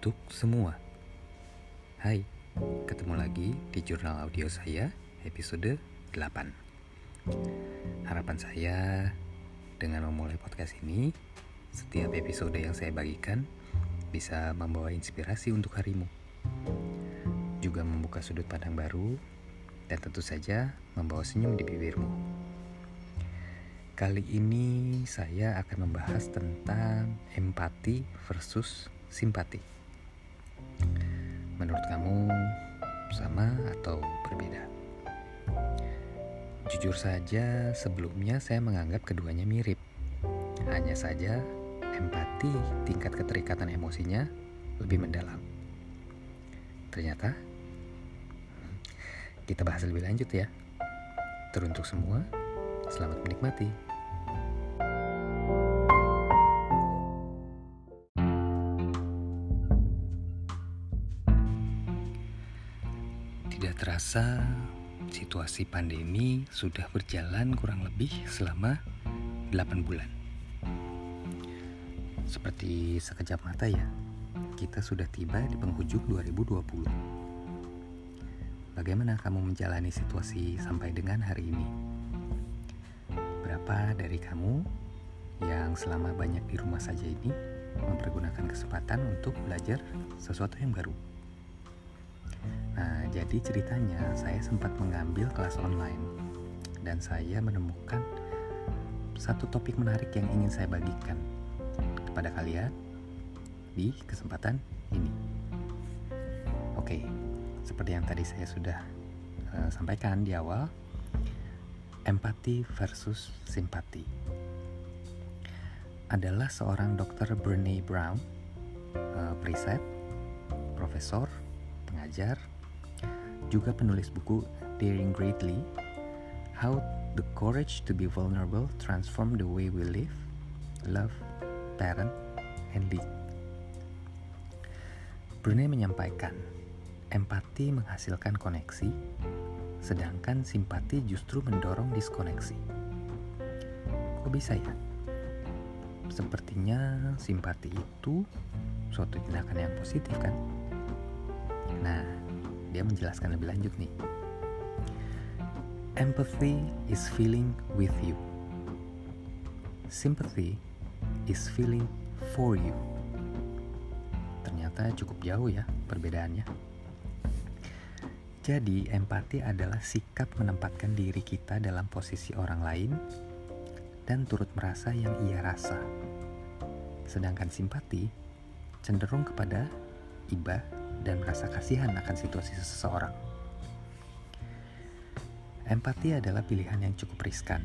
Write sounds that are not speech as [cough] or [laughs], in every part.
untuk semua. Hai, ketemu lagi di jurnal audio saya episode 8. Harapan saya dengan memulai podcast ini, setiap episode yang saya bagikan bisa membawa inspirasi untuk harimu. Juga membuka sudut pandang baru dan tentu saja membawa senyum di bibirmu. Kali ini saya akan membahas tentang empati versus simpati. Menurut kamu sama atau berbeda? Jujur saja, sebelumnya saya menganggap keduanya mirip. Hanya saja, empati tingkat keterikatan emosinya lebih mendalam. Ternyata, kita bahas lebih lanjut ya. Teruntuk semua, selamat menikmati. Tidak terasa, situasi pandemi sudah berjalan kurang lebih selama 8 bulan. Seperti sekejap mata ya, kita sudah tiba di penghujung 2020. Bagaimana kamu menjalani situasi sampai dengan hari ini? Berapa dari kamu yang selama banyak di rumah saja ini mempergunakan kesempatan untuk belajar sesuatu yang baru? Nah, jadi ceritanya saya sempat mengambil kelas online dan saya menemukan satu topik menarik yang ingin saya bagikan kepada kalian di kesempatan ini. Oke, seperti yang tadi saya sudah uh, sampaikan di awal, empati versus simpati adalah seorang dokter Brené Brown, uh, preset, profesor, pengajar, juga penulis buku Daring Greatly, How the Courage to be Vulnerable Transform the Way We Live, Love, Parent, and Lead. Brunei menyampaikan, empati menghasilkan koneksi, sedangkan simpati justru mendorong diskoneksi. Kok bisa ya? Sepertinya simpati itu suatu tindakan yang positif kan? Nah, dia menjelaskan lebih lanjut nih. Empathy is feeling with you. Sympathy is feeling for you. Ternyata cukup jauh ya perbedaannya. Jadi, empati adalah sikap menempatkan diri kita dalam posisi orang lain dan turut merasa yang ia rasa. Sedangkan simpati cenderung kepada iba dan merasa kasihan akan situasi seseorang. Empati adalah pilihan yang cukup riskan,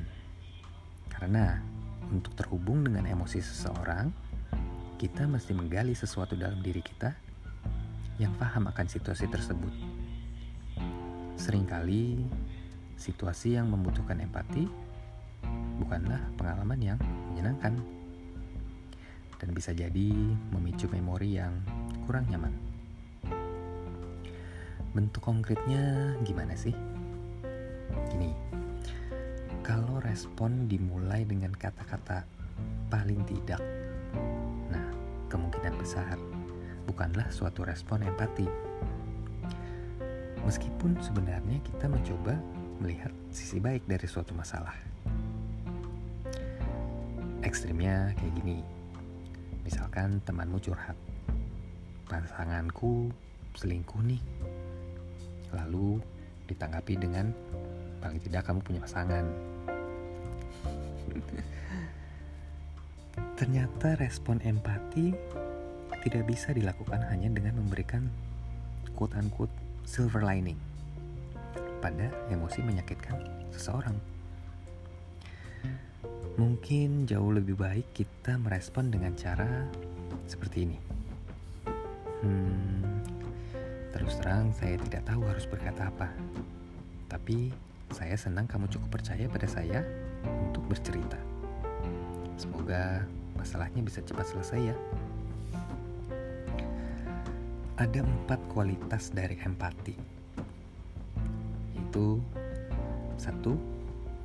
karena untuk terhubung dengan emosi seseorang, kita mesti menggali sesuatu dalam diri kita yang paham akan situasi tersebut. Seringkali, situasi yang membutuhkan empati bukanlah pengalaman yang menyenangkan, dan bisa jadi memicu memori yang kurang nyaman. Bentuk konkretnya gimana sih? Gini, kalau respon dimulai dengan kata-kata paling tidak, nah kemungkinan besar bukanlah suatu respon empati. Meskipun sebenarnya kita mencoba melihat sisi baik dari suatu masalah. Ekstrimnya kayak gini, misalkan temanmu curhat, pasanganku selingkuh nih lalu ditanggapi dengan paling tidak kamu punya pasangan. [laughs] Ternyata respon empati tidak bisa dilakukan hanya dengan memberikan quote-unquote silver lining pada emosi menyakitkan seseorang. Mungkin jauh lebih baik kita merespon dengan cara seperti ini. Hmm, Terus terang saya tidak tahu harus berkata apa. Tapi saya senang kamu cukup percaya pada saya untuk bercerita. Semoga masalahnya bisa cepat selesai ya. Ada empat kualitas dari empati. Itu satu,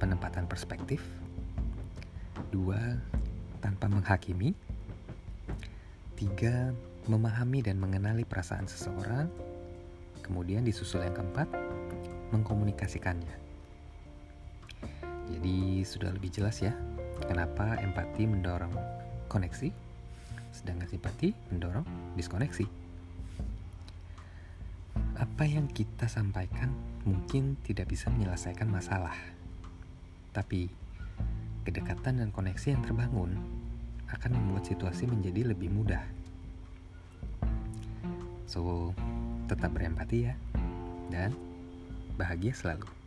penempatan perspektif. Dua, tanpa menghakimi. Tiga, memahami dan mengenali perasaan seseorang. Kemudian disusul yang keempat, mengkomunikasikannya. Jadi sudah lebih jelas ya kenapa empati mendorong koneksi, sedangkan simpati mendorong diskoneksi. Apa yang kita sampaikan mungkin tidak bisa menyelesaikan masalah, tapi kedekatan dan koneksi yang terbangun akan membuat situasi menjadi lebih mudah. So, tetap berempati ya, dan bahagia selalu.